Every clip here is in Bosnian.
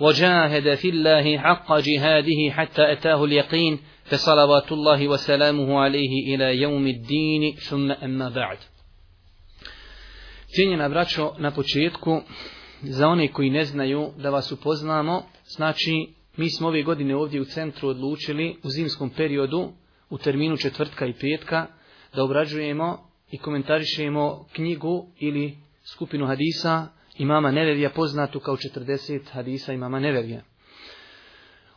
وجاهد في الله حق جهاده حتى أتاه اليقين فصلوات الله وسلامه عليه إلى يوم الدين ثم أما بعد Cijenjena braćo, na početku, za one koji ne znaju da vas upoznamo, znači mi smo ove godine ovdje u centru odlučili u zimskom periodu, u terminu četvrtka i petka, da obrađujemo i komentarišemo knjigu ili skupinu hadisa imama Neverija poznatu kao 40 hadisa imama Neverija.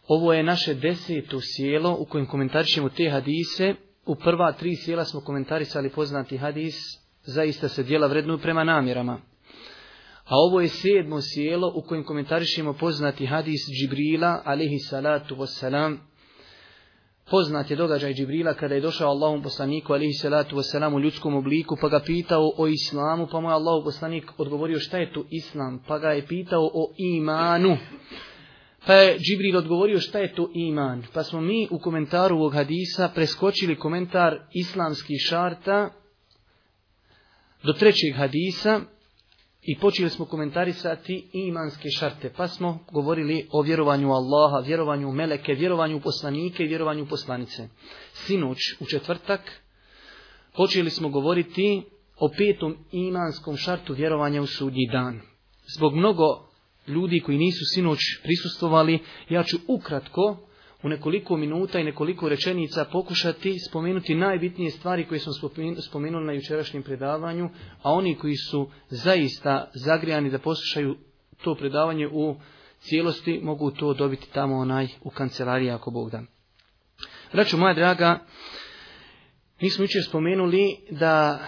Ovo je naše deseto sjelo u kojem komentarišemo te hadise. U prva tri sjela smo komentarisali poznati hadis, zaista se djela vrednuju prema namjerama. A ovo je sedmo sjelo u kojem komentarišemo poznati hadis Džibrila, alihi salatu wassalam, Poznat je događaj Džibrila kada je došao Allahom poslaniku alihi salatu wasalam u ljudskom obliku pa ga pitao o islamu pa mu je Allahom poslanik odgovorio šta je tu islam pa ga je pitao o imanu. Pa je Džibril odgovorio šta je to iman. Pa smo mi u komentaru ovog hadisa preskočili komentar islamskih šarta do trećeg hadisa i počeli smo komentarisati imanske šarte, pa smo govorili o vjerovanju Allaha, vjerovanju Meleke, vjerovanju poslanike i vjerovanju poslanice. Sinoć, u četvrtak, počeli smo govoriti o petom imanskom šartu vjerovanja u sudnji dan. Zbog mnogo ljudi koji nisu sinoć prisustovali, ja ću ukratko u nekoliko minuta i nekoliko rečenica pokušati spomenuti najbitnije stvari koje smo spomenuli na jučerašnjem predavanju, a oni koji su zaista zagrijani da poslušaju to predavanje u cijelosti mogu to dobiti tamo onaj u kancelariji ako Bog da. Braću moja draga, mi smo jučer spomenuli da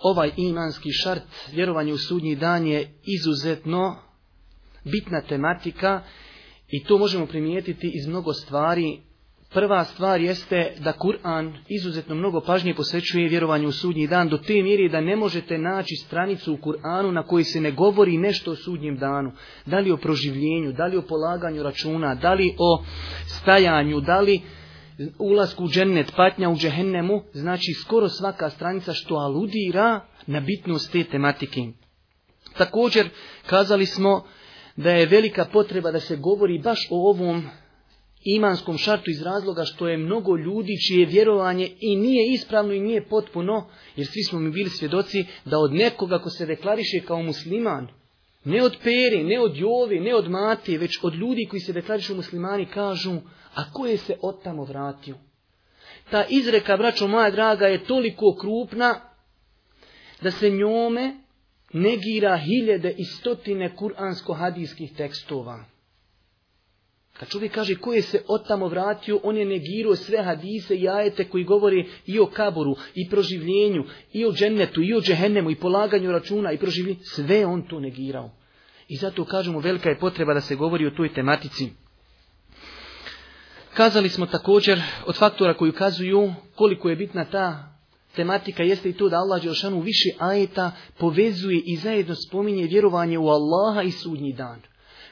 ovaj imanski šart vjerovanje u sudnji dan je izuzetno bitna tematika i to možemo primijetiti iz mnogo stvari. Prva stvar jeste da Kur'an izuzetno mnogo pažnje posvećuje vjerovanju u sudnji dan do te mjeri da ne možete naći stranicu u Kur'anu na kojoj se ne govori nešto o sudnjem danu. Da li o proživljenju, da li o polaganju računa, da li o stajanju, da li ulasku u džennet, patnja u džehennemu, znači skoro svaka stranica što aludira na bitnost te tematike. Također kazali smo da je velika potreba da se govori baš o ovom imanskom šartu iz razloga što je mnogo ljudi čije vjerovanje i nije ispravno i nije potpuno, jer svi smo mi bili svjedoci da od nekoga ko se deklariše kao musliman, ne od peri, ne od jovi, ne od mati, već od ljudi koji se deklarišu muslimani kažu, a ko je se od tamo vratio? Ta izreka, braćo moja draga, je toliko krupna da se njome negira hiljede i stotine kuransko-hadijskih tekstova. Kad čovjek kaže ko se se tamo vratio, on je negirao sve hadise i ajete koji govori i o kaboru, i proživljenju, i o džennetu, i o džehennemu, i polaganju računa, i proživljenju. Sve on to negirao. I zato kažemo velika je potreba da se govori o toj tematici. Kazali smo također od faktora koji ukazuju koliko je bitna ta tematika jeste i to da Allah Đelšanu više ajeta povezuje i zajedno spominje vjerovanje u Allaha i sudnji dan.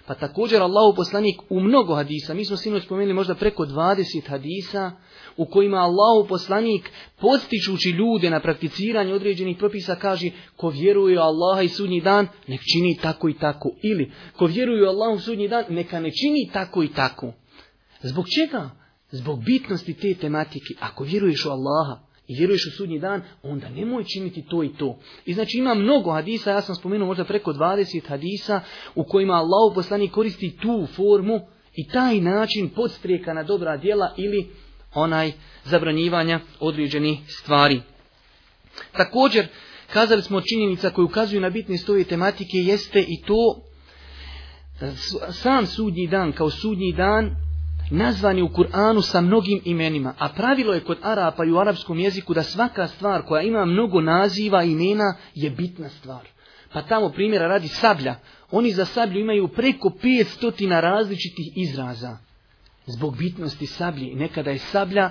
Pa također Allahu poslanik u mnogo hadisa, mi smo sinoć spomenuli možda preko 20 hadisa, u kojima Allahu poslanik postičući ljude na prakticiranje određenih propisa kaže ko vjeruje u Allaha i sudnji dan, nek čini tako i tako. Ili ko vjeruje u Allaha sudnji dan, neka ne čini tako i tako. Zbog čega? Zbog bitnosti te tematike. Ako vjeruješ u Allaha, i vjeruješ u sudnji dan, onda nemoj činiti to i to. I znači ima mnogo hadisa, ja sam spomenuo možda preko 20 hadisa u kojima Allah poslani koristi tu formu i taj način podstrijeka na dobra djela ili onaj zabranjivanja određenih stvari. Također, kazali smo činjenica koju ukazuju na bitne stoje tematike jeste i to e, sam sudnji dan kao sudnji dan nazvani u Kur'anu sa mnogim imenima, a pravilo je kod Arapa i u arapskom jeziku da svaka stvar koja ima mnogo naziva i imena je bitna stvar. Pa tamo primjera radi sablja. Oni za sablju imaju preko 500 različitih izraza. Zbog bitnosti sablje. nekada je sablja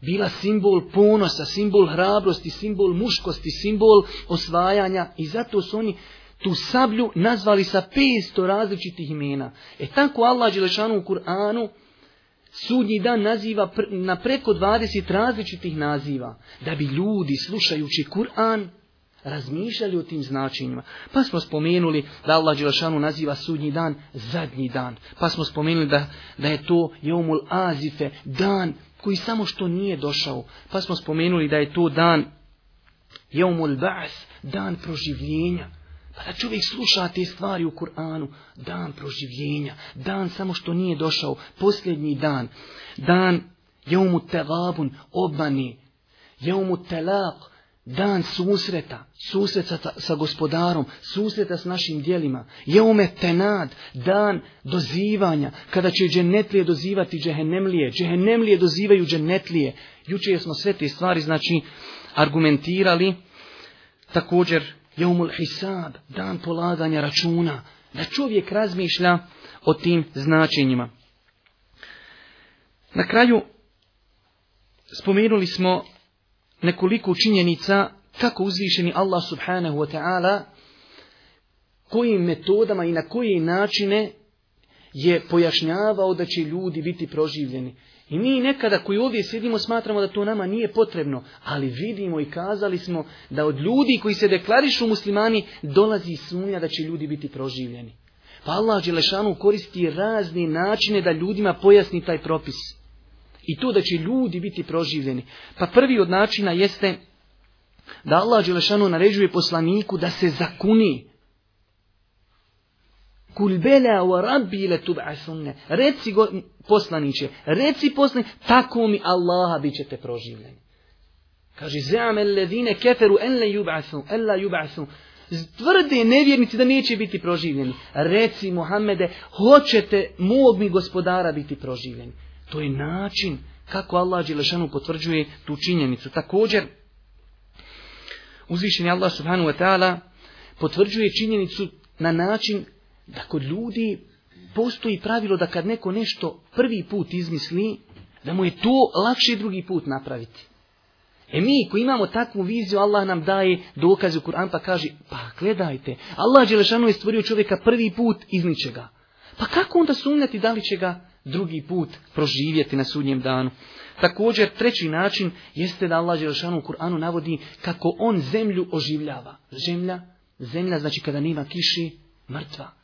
bila simbol ponosa, simbol hrabrosti, simbol muškosti, simbol osvajanja i zato su oni tu sablju nazvali sa 500 različitih imena. E tako Allah Đelešanu u Kur'anu sudnji dan naziva na preko 20 različitih naziva, da bi ljudi slušajući Kur'an razmišljali o tim značenjima. Pa smo spomenuli da Allah Đelšanu naziva sudnji dan zadnji dan. Pa smo spomenuli da, da je to Jeumul Azife, dan koji samo što nije došao. Pa smo spomenuli da je to dan Jeumul Ba's, dan proživljenja. Kada pa čovjek sluša te stvari u Kur'anu, dan proživljenja, dan samo što nije došao, posljednji dan, dan jeumu telabun, obani, jeumu telak, dan susreta, susreta sa, gospodarom, susreta s našim dijelima, jeume tenad, dan dozivanja, kada će dženetlije dozivati džehennemlije, džehennemlije dozivaju dženetlije. Jučer smo sve te stvari, znači, argumentirali, također Jeumul Hisab, dan polaganja računa, da čovjek razmišlja o tim značenjima. Na kraju spomenuli smo nekoliko činjenica kako uzvišeni Allah subhanahu wa ta'ala kojim metodama i na koje načine je pojašnjavao da će ljudi biti proživljeni. I mi nekada koji ovdje sjedimo smatramo da to nama nije potrebno, ali vidimo i kazali smo da od ljudi koji se deklarišu muslimani dolazi sumnja da će ljudi biti proživljeni. Pa Allah Đelešanu koristi razne načine da ljudima pojasni taj propis. I to da će ljudi biti proživljeni. Pa prvi od načina jeste da Allah Đelešanu naređuje poslaniku da se zakuni, Kul bela wa rabbi la tub'asunne. Reci go, poslaniće, reci poslaniće, tako mi Allaha bit ćete proživljeni. Kaže, ze'ame ledine keferu en le yub'asun, en la yub'asun. Tvrde nevjernici da neće biti proživljeni. Reci Muhammede, hoćete mog mi gospodara biti proživljeni. To je način kako Allah Đelešanu potvrđuje tu činjenicu. Također, je Allah subhanu wa ta'ala potvrđuje činjenicu na način da kod ljudi postoji pravilo da kad neko nešto prvi put izmisli, da mu je to lakše drugi put napraviti. E mi koji imamo takvu viziju, Allah nam daje dokaze u Kur'an pa kaže, pa gledajte, Allah Đelešanu je stvorio čovjeka prvi put iz ničega. Pa kako onda sumnjati da li će ga drugi put proživjeti na sudnjem danu? Također, treći način jeste da Allah Đelešanu u Kur'anu navodi kako on zemlju oživljava. Zemlja, zemlja znači kada nema kiši, mrtva.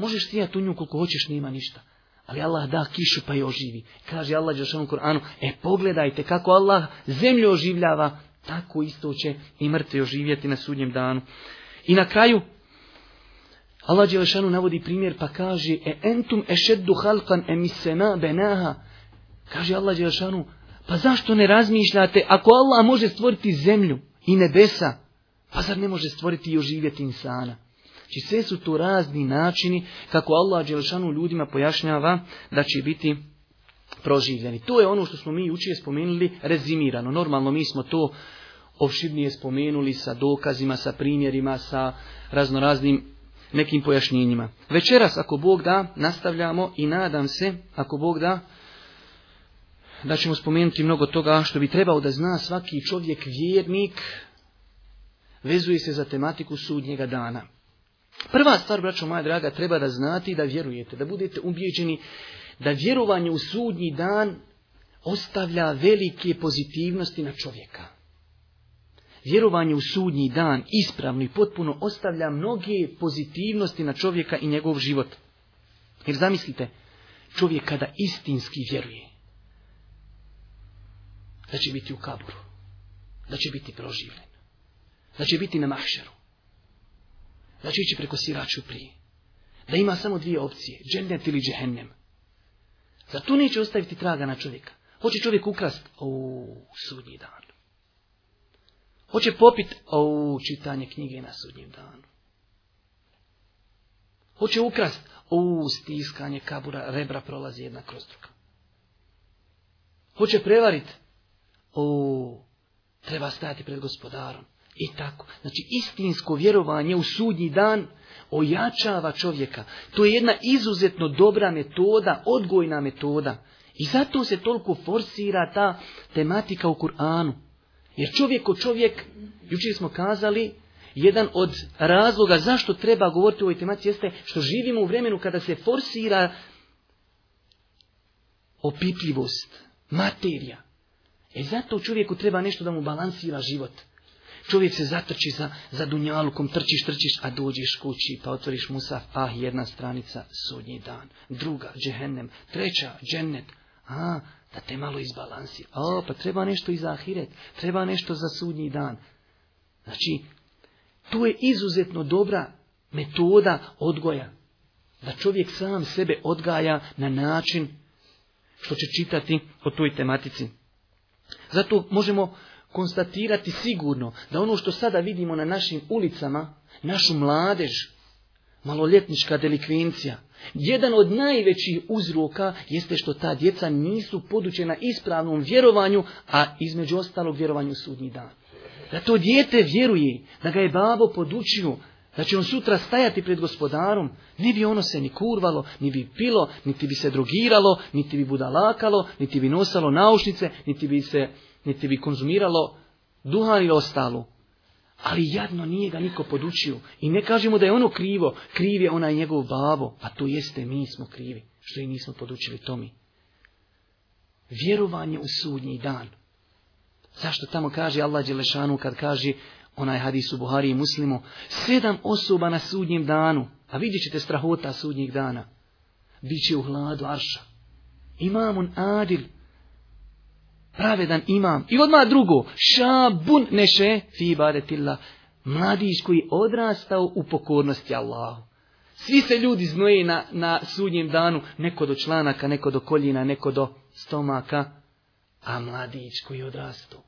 Možeš sijati u nju koliko hoćeš, nema ništa. Ali Allah da kišu pa je oživi. Kaže Allah Đelšanu Kur'anu, e pogledajte kako Allah zemlju oživljava, tako isto će i mrtvi oživjeti na sudnjem danu. I na kraju, Allah Đelešanu navodi primjer pa kaže e entum ešeddu halkan emisena benaha. Kaže Allah pa zašto ne razmišljate ako Allah može stvoriti zemlju i nebesa, pa zar ne može stvoriti i oživjeti insana? Znači sve su to razni načini kako Allah Đelešanu ljudima pojašnjava da će biti proživljeni. To je ono što smo mi učije spomenuli rezimirano. Normalno mi smo to opširnije spomenuli sa dokazima, sa primjerima, sa raznoraznim nekim pojašnjenjima. Večeras, ako Bog da, nastavljamo i nadam se, ako Bog da, da ćemo spomenuti mnogo toga što bi trebao da zna svaki čovjek vjernik, vezuje se za tematiku sudnjega dana. Prva stvar, braćo moja draga, treba da znate i da vjerujete, da budete ubijeđeni da vjerovanje u sudnji dan ostavlja velike pozitivnosti na čovjeka. Vjerovanje u sudnji dan, ispravno i potpuno, ostavlja mnoge pozitivnosti na čovjeka i njegov život. Jer zamislite, čovjek kada istinski vjeruje, da će biti u kaboru, da će biti proživljen, da će biti na mahšeru, Znači ići preko siraču prije. Da ima samo dvije opcije, džennet ili džehennem. Za tu neće ostaviti traga na čovjeka. Hoće čovjek ukrast, u sudnji dan. Hoće popit, o čitanje knjige na sudnjem danu. Hoće ukrast, u stiskanje kabura, rebra prolazi jedna kroz druga. Hoće prevarit, o treba stajati pred gospodarom. I e tako. Znači istinsko vjerovanje u sudnji dan ojačava čovjeka. To je jedna izuzetno dobra metoda, odgojna metoda. I zato se toliko forsira ta tematika u Kur'anu. Jer čovjek ko čovjek, jučer smo kazali, jedan od razloga zašto treba govoriti o ovoj tematici jeste što živimo u vremenu kada se forsira opipljivost, materija. E zato čovjeku treba nešto da mu balansira život. Čovjek se zatrči za, za dunjalukom, trčiš, trčiš, a dođeš kući pa otvoriš musaf, ah, jedna stranica, sudnji dan, druga, džehennem, treća, džennet, a, da te malo izbalansi, a, pa treba nešto i za ahiret, treba nešto za sudnji dan. Znači, to je izuzetno dobra metoda odgoja, da čovjek sam sebe odgaja na način što će čitati o toj tematici. Zato možemo konstatirati sigurno da ono što sada vidimo na našim ulicama, našu mladež, maloljetnička delikvencija, jedan od najvećih uzroka jeste što ta djeca nisu podučena ispravnom vjerovanju, a između ostalog vjerovanju sudnji dan. Da to dijete vjeruje, da ga je babo podučio, da će on sutra stajati pred gospodarom, ne bi ono se ni kurvalo, ni bi pilo, niti bi se drogiralo, niti bi budalakalo, niti bi nosalo naušnice, niti bi se niti bi konzumiralo duhan ili ostalo. Ali jadno nije ga niko podučio. I ne kažemo da je ono krivo, kriv je onaj njegov babo, a pa to jeste mi smo krivi, što i nismo podučili tomi. Vjerovanje u sudnji dan. Zašto tamo kaže Allah Đelešanu kad kaže onaj hadis u Buhari i Muslimu, sedam osoba na sudnjem danu, a vidjet ćete strahota sudnjeg dana, Biće u hladu arša. Imamun adil, pravedan imam. I odmah drugo, šabun neše fi Mladić koji je odrastao u pokornosti Allahu. Svi se ljudi znoje na, na sudnjem danu, neko do članaka, neko do koljina, neko do stomaka, a mladić koji je odrastao.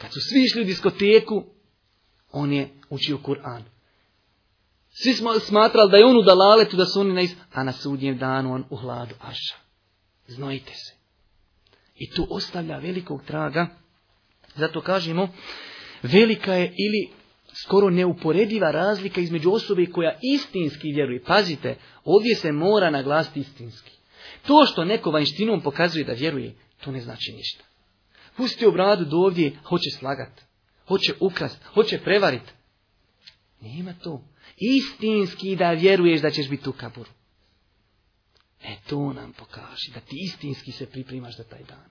Kad su svi išli u diskoteku, on je učio Kur'an. Svi smo smatrali da je on u dalaletu, da su oni na is... A na sudnjem danu on u hladu aša. Znojite se. I to ostavlja velikog traga. Zato kažemo, velika je ili skoro neuporediva razlika između osobe koja istinski vjeruje. Pazite, ovdje se mora naglasiti istinski. To što neko vanštinom pokazuje da vjeruje, to ne znači ništa. u bradu do ovdje, hoće slagat, hoće ukrast, hoće prevarit. Nema to. Istinski da vjeruješ da ćeš biti u kaburu. E to nam pokaži, da ti istinski se pripremaš za taj dan.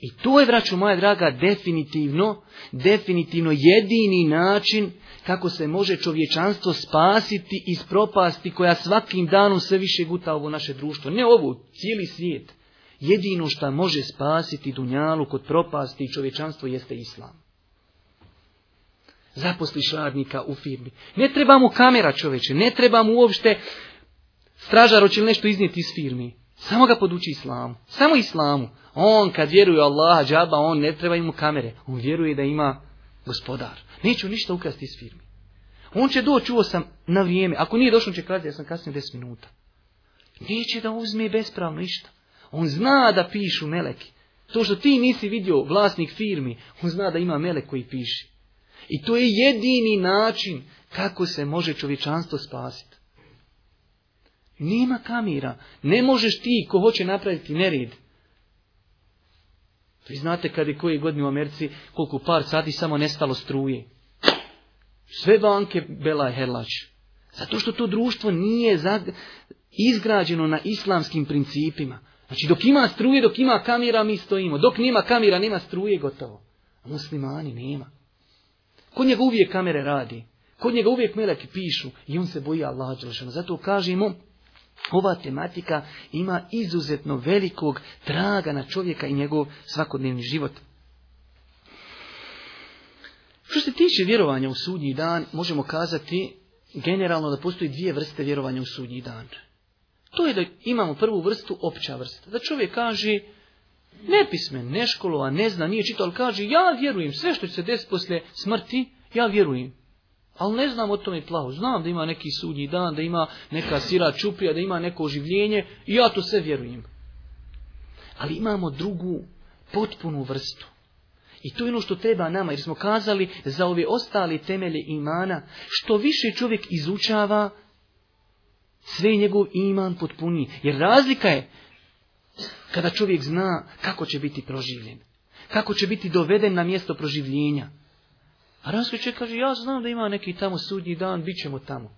I to je, vraću moja draga, definitivno, definitivno jedini način kako se može čovječanstvo spasiti iz propasti koja svakim danom sve više guta ovo naše društvo. Ne ovo, cijeli svijet. Jedino što može spasiti dunjalu kod propasti i čovječanstvo jeste islam. Zaposliš radnika u firmi. Ne treba mu kamera čovječe, ne trebamo mu uopšte stražar hoće li nešto iznijeti iz firme? Samo ga poduči islamu. Samo islamu. On kad vjeruje Allaha džaba, on ne treba imu kamere. On vjeruje da ima gospodar. Neću ništa ukrasti iz firme? On će doći, čuo sam, na vrijeme. Ako nije došao, će krati, ja sam kasnije 10 minuta. Neće da uzme bespravno ništa. On zna da pišu meleki. To što ti nisi vidio vlasnik firmi, on zna da ima melek koji piše. I to je jedini način kako se može čovječanstvo spasiti. Nema kamera, Ne možeš ti ko hoće napraviti nered. Vi znate kada je koji godin u Americi koliko par sati samo nestalo struje. Sve banke bela je herlač. Zato što to društvo nije izgrađeno na islamskim principima. Znači dok ima struje, dok ima kamera mi stojimo. Dok nema kamera nema struje gotovo. A muslimani nema. Kod njega uvijek kamere radi. Kod njega uvijek meleki pišu i on se boji Allah Zato kažemo ova tematika ima izuzetno velikog traga na čovjeka i njegov svakodnevni život. Što se tiče vjerovanja u sudnji dan, možemo kazati generalno da postoji dvije vrste vjerovanja u sudnji dan. To je da imamo prvu vrstu, opća vrsta. Da čovjek kaže, ne neškolovan, ne zna, nije čitao, ali kaže, ja vjerujem, sve što će se desiti posle smrti, ja vjerujem. Ali ne znam o tome plavu, Znam da ima neki sudnji dan, da ima neka sira čuprija, da ima neko oživljenje i ja to sve vjerujem. Ali imamo drugu, potpunu vrstu. I to je ono što treba nama, jer smo kazali za ove ostale temelje imana, što više čovjek izučava, sve njegov iman potpuni. Jer razlika je kada čovjek zna kako će biti proživljen, kako će biti doveden na mjesto proživljenja. A čovjek kaže, ja znam da ima neki tamo sudnji dan, bit ćemo tamo.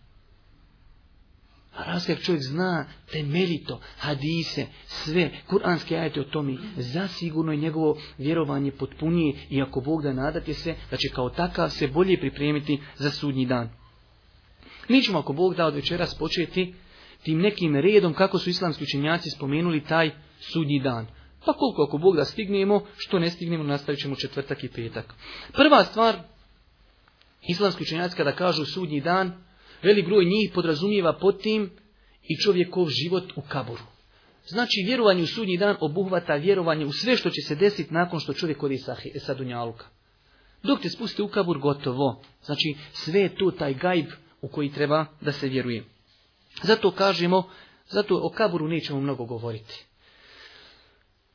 A razgled čovjek zna temeljito hadise, sve, kuranske ajete o tome, zasigurno je njegovo vjerovanje potpunije i ako Bog da nadate se, da će kao takav se bolje pripremiti za sudnji dan. Mi ćemo ako Bog da od večeras početi tim nekim redom kako su islamski učenjaci spomenuli taj sudnji dan. Pa koliko ako Bog da stignemo, što ne stignemo nastavit ćemo četvrtak i petak. Prva stvar Islamski učenjaci kada kažu sudnji dan, velik broj njih podrazumijeva pod tim i čovjekov život u kaboru. Znači vjerovanje u sudnji dan obuhvata vjerovanje u sve što će se desiti nakon što čovjek odi sa, sa Dok te spusti u kabur gotovo. Znači sve je to taj gajb u koji treba da se vjeruje. Zato kažemo, zato o kaburu nećemo mnogo govoriti.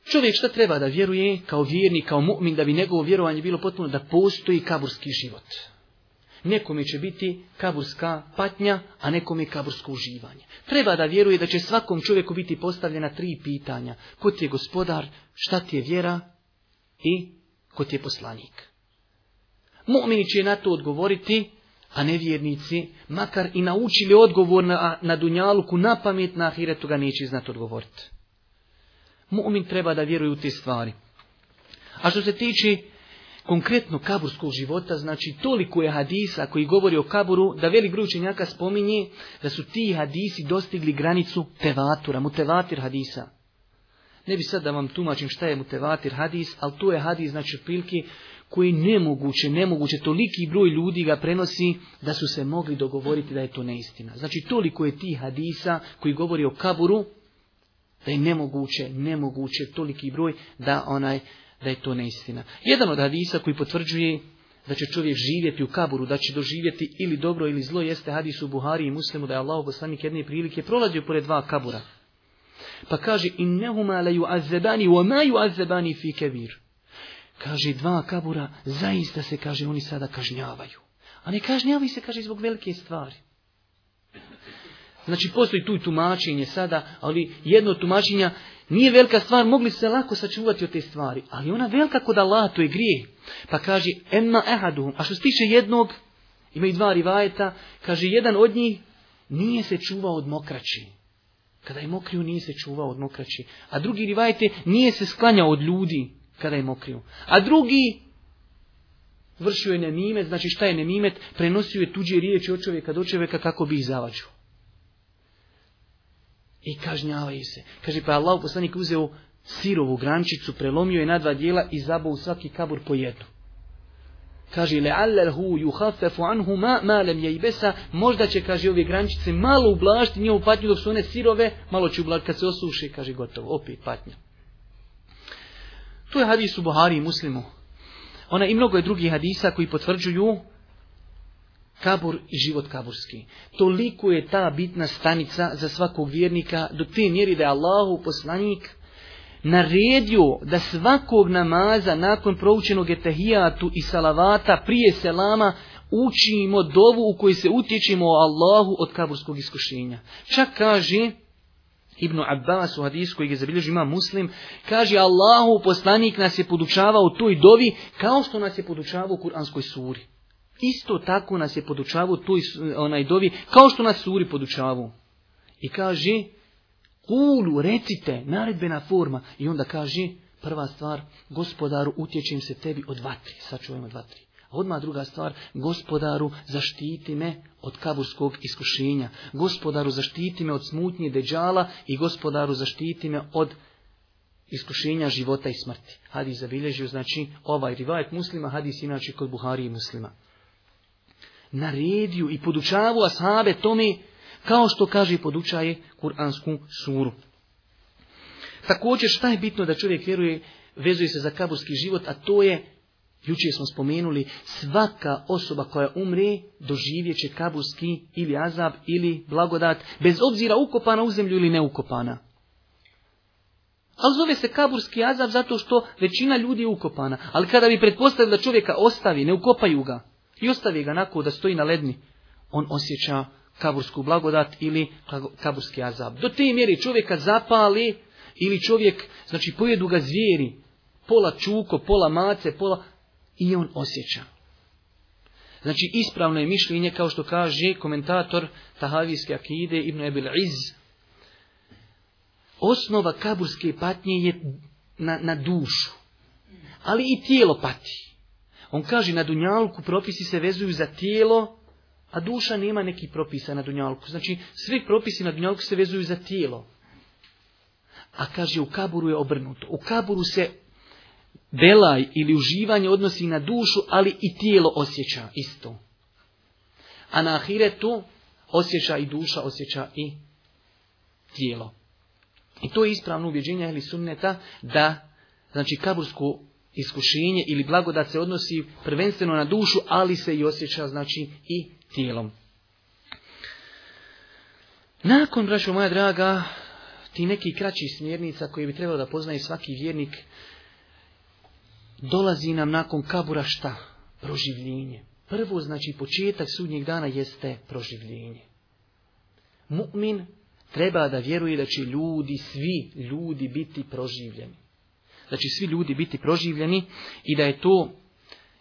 Čovjek šta treba da vjeruje kao vjerni, kao mu'min, da bi njegovo vjerovanje bilo potpuno da postoji kaburski život. Nekome će biti kaburska patnja, a nekome kabursko uživanje. Treba da vjeruje da će svakom čovjeku biti postavljena tri pitanja. Ko ti je gospodar, šta ti je vjera i ko ti je poslanik. Momini će na to odgovoriti, a nevjernici, makar i naučili odgovor na, na Dunjaluku, na pamet, na Ahiretu ga neće znati odgovoriti. Mumin treba da vjeruje u te stvari. A što se tiče konkretno kaburskog života, znači toliko je hadisa koji govori o kaburu, da veli broj učenjaka spominje da su ti hadisi dostigli granicu tevatura, mutevatir hadisa. Ne bi sad da vam tumačim šta je mutevatir hadis, ali to je hadis, znači otprilike koji nemoguće, nemoguće, toliki broj ljudi ga prenosi da su se mogli dogovoriti da je to neistina. Znači toliko je ti hadisa koji govori o kaburu, da je nemoguće, nemoguće, toliki broj da onaj da je to neistina. Jedan od hadisa koji potvrđuje da će čovjek živjeti u kaburu, da će doživjeti ili dobro ili zlo, jeste hadis u Buhari i Muslimu da je Allah poslanik jedne prilike prolazio pored dva kabura. Pa kaže, innehuma la azzebani, wa ma azzebani fi kebir. Kaže, dva kabura, zaista se, kaže, oni sada kažnjavaju. A ne kažnjavaju se, kaže, zbog velike stvari. Znači postoji tu tumačenje sada, ali jedno tumačenja nije velika stvar, mogli se lako sačuvati od te stvari, ali ona velika kod Allah, to je grije. Pa kaže, emma ehaduhum, a što se tiče jednog, ima i dva rivajeta, kaže, jedan od njih nije se čuvao od mokraći. Kada je mokrio, nije se čuvao od mokraći. A drugi rivajete, nije se sklanjao od ljudi kada je mokrio. A drugi, vršio je nemimet, znači šta je nemimet, prenosio je tuđe riječi od čovjeka do čovjeka kako bi ih zavađao i kažnjavaju se. Kaže pa Allah poslanik uzeo sirovu grančicu, prelomio je na dva dijela i zabao u svaki kabur po jednu. Kaže, allahu anhu ma malem je i besa, možda će, kaže, ove grančice malo ublažiti njemu patnju dok su one sirove, malo će ublažiti kad se osuše, kaže, gotovo, opet patnja. To je hadis u Buhari i muslimu. Ona i mnogo je drugih hadisa koji potvrđuju kabur i život kaburski. Toliko je ta bitna stanica za svakog vjernika do te mjeri da je Allahu poslanik naredio da svakog namaza nakon proučenog etahijatu i salavata prije selama učimo dovu u kojoj se utječimo o Allahu od kaburskog iskušenja. Čak kaže Ibn Abbas u hadisku koji ga zabilježi ima muslim, kaže Allahu poslanik nas je podučavao u toj dovi kao što nas je podučavao u kuranskoj suri. Isto tako nas je podučavao tu onaj dovi, kao što nas suri podučavao. I kaže, kulu, recite, naredbena forma. I onda kaže, prva stvar, gospodaru, utječem se tebi od vatri, sačuvaj od vatri. A odmah druga stvar, gospodaru, zaštiti me od kaburskog iskušenja. Gospodaru, zaštiti me od smutnje deđala i gospodaru, zaštiti me od iskušenja života i smrti. Hadis zabilježio, znači, ovaj rivajet muslima, hadis inače kod Buhari i muslima naredio i podučavu ashabe tome, kao što kaže i podučaje kuransku suru. Također šta je bitno da čovjek vjeruje, vezuje se za kaburski život, a to je, jučer smo spomenuli, svaka osoba koja umre doživjet će kaburski ili azab ili blagodat, bez obzira ukopana u zemlju ili neukopana. Ali zove se kaburski azab zato što većina ljudi je ukopana. Ali kada bi pretpostavili da čovjeka ostavi, ne ukopaju ga, i ostavi ga nakon da stoji na ledni, on osjeća kabursku blagodat ili kaburski azab. Do te mjeri čovjeka zapali ili čovjek, znači pojedu ga zvijeri, pola čuko, pola mace, pola... I on osjeća. Znači ispravno je mišljenje, kao što kaže komentator Tahavijske akide Ibn Ebil Iz. Osnova kaburske patnje je na, na dušu, ali i tijelo pati. On kaže na Dunjalku propisi se vezuju za tijelo, a duša nema nekih propisa na Dunjalku. Znači svi propisi na Dunjalku se vezuju za tijelo. A kaže u kaburu je obrnuto. U kaburu se belaj ili uživanje odnosi na dušu, ali i tijelo osjeća isto. A na ahiretu osjeća i duša, osjeća i tijelo. I to je ispravno uvjeđenje ili sunneta da znači Kabursku iskušenje ili blagodat se odnosi prvenstveno na dušu, ali se i osjeća znači i tijelom. Nakon, braćo moja draga, ti neki kraći smjernica koje bi trebalo da poznaje svaki vjernik, dolazi nam nakon kabura šta? Proživljenje. Prvo, znači, početak sudnjeg dana jeste proživljenje. Mu'min treba da vjeruje da će ljudi, svi ljudi biti proživljeni da će svi ljudi biti proživljeni i da je to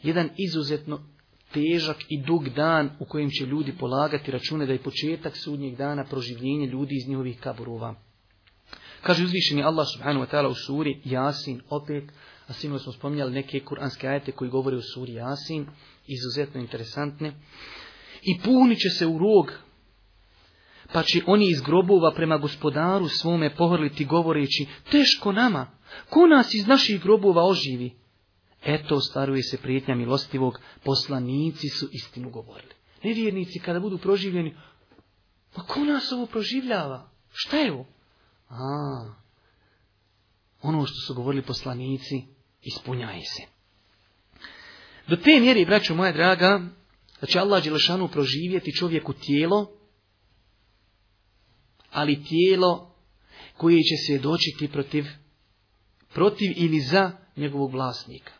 jedan izuzetno težak i dug dan u kojem će ljudi polagati račune da je početak sudnjeg dana proživljenje ljudi iz njihovih kaburova. Kaže uzvišeni Allah subhanahu wa ta'ala u suri Jasin opet, a sigurno smo spominjali neke kuranske ajete koji govore o suri Jasin, izuzetno interesantne. I punit će se u rog, pa će oni iz grobova prema gospodaru svome pohrliti govoreći, teško nama, Ko nas iz naših grobova oživi? Eto, staruje se prijetnja milostivog, poslanici su istinu govorili. Nevjernici kada budu proživljeni, pa ko nas ovo proživljava? Šta je ovo? A, ono što su govorili poslanici, ispunjava se. Do te mjeri, braću moja draga, da će Allah Đelešanu proživjeti čovjeku tijelo, ali tijelo koje će se svjedočiti protiv protiv ili za njegovog vlasnika.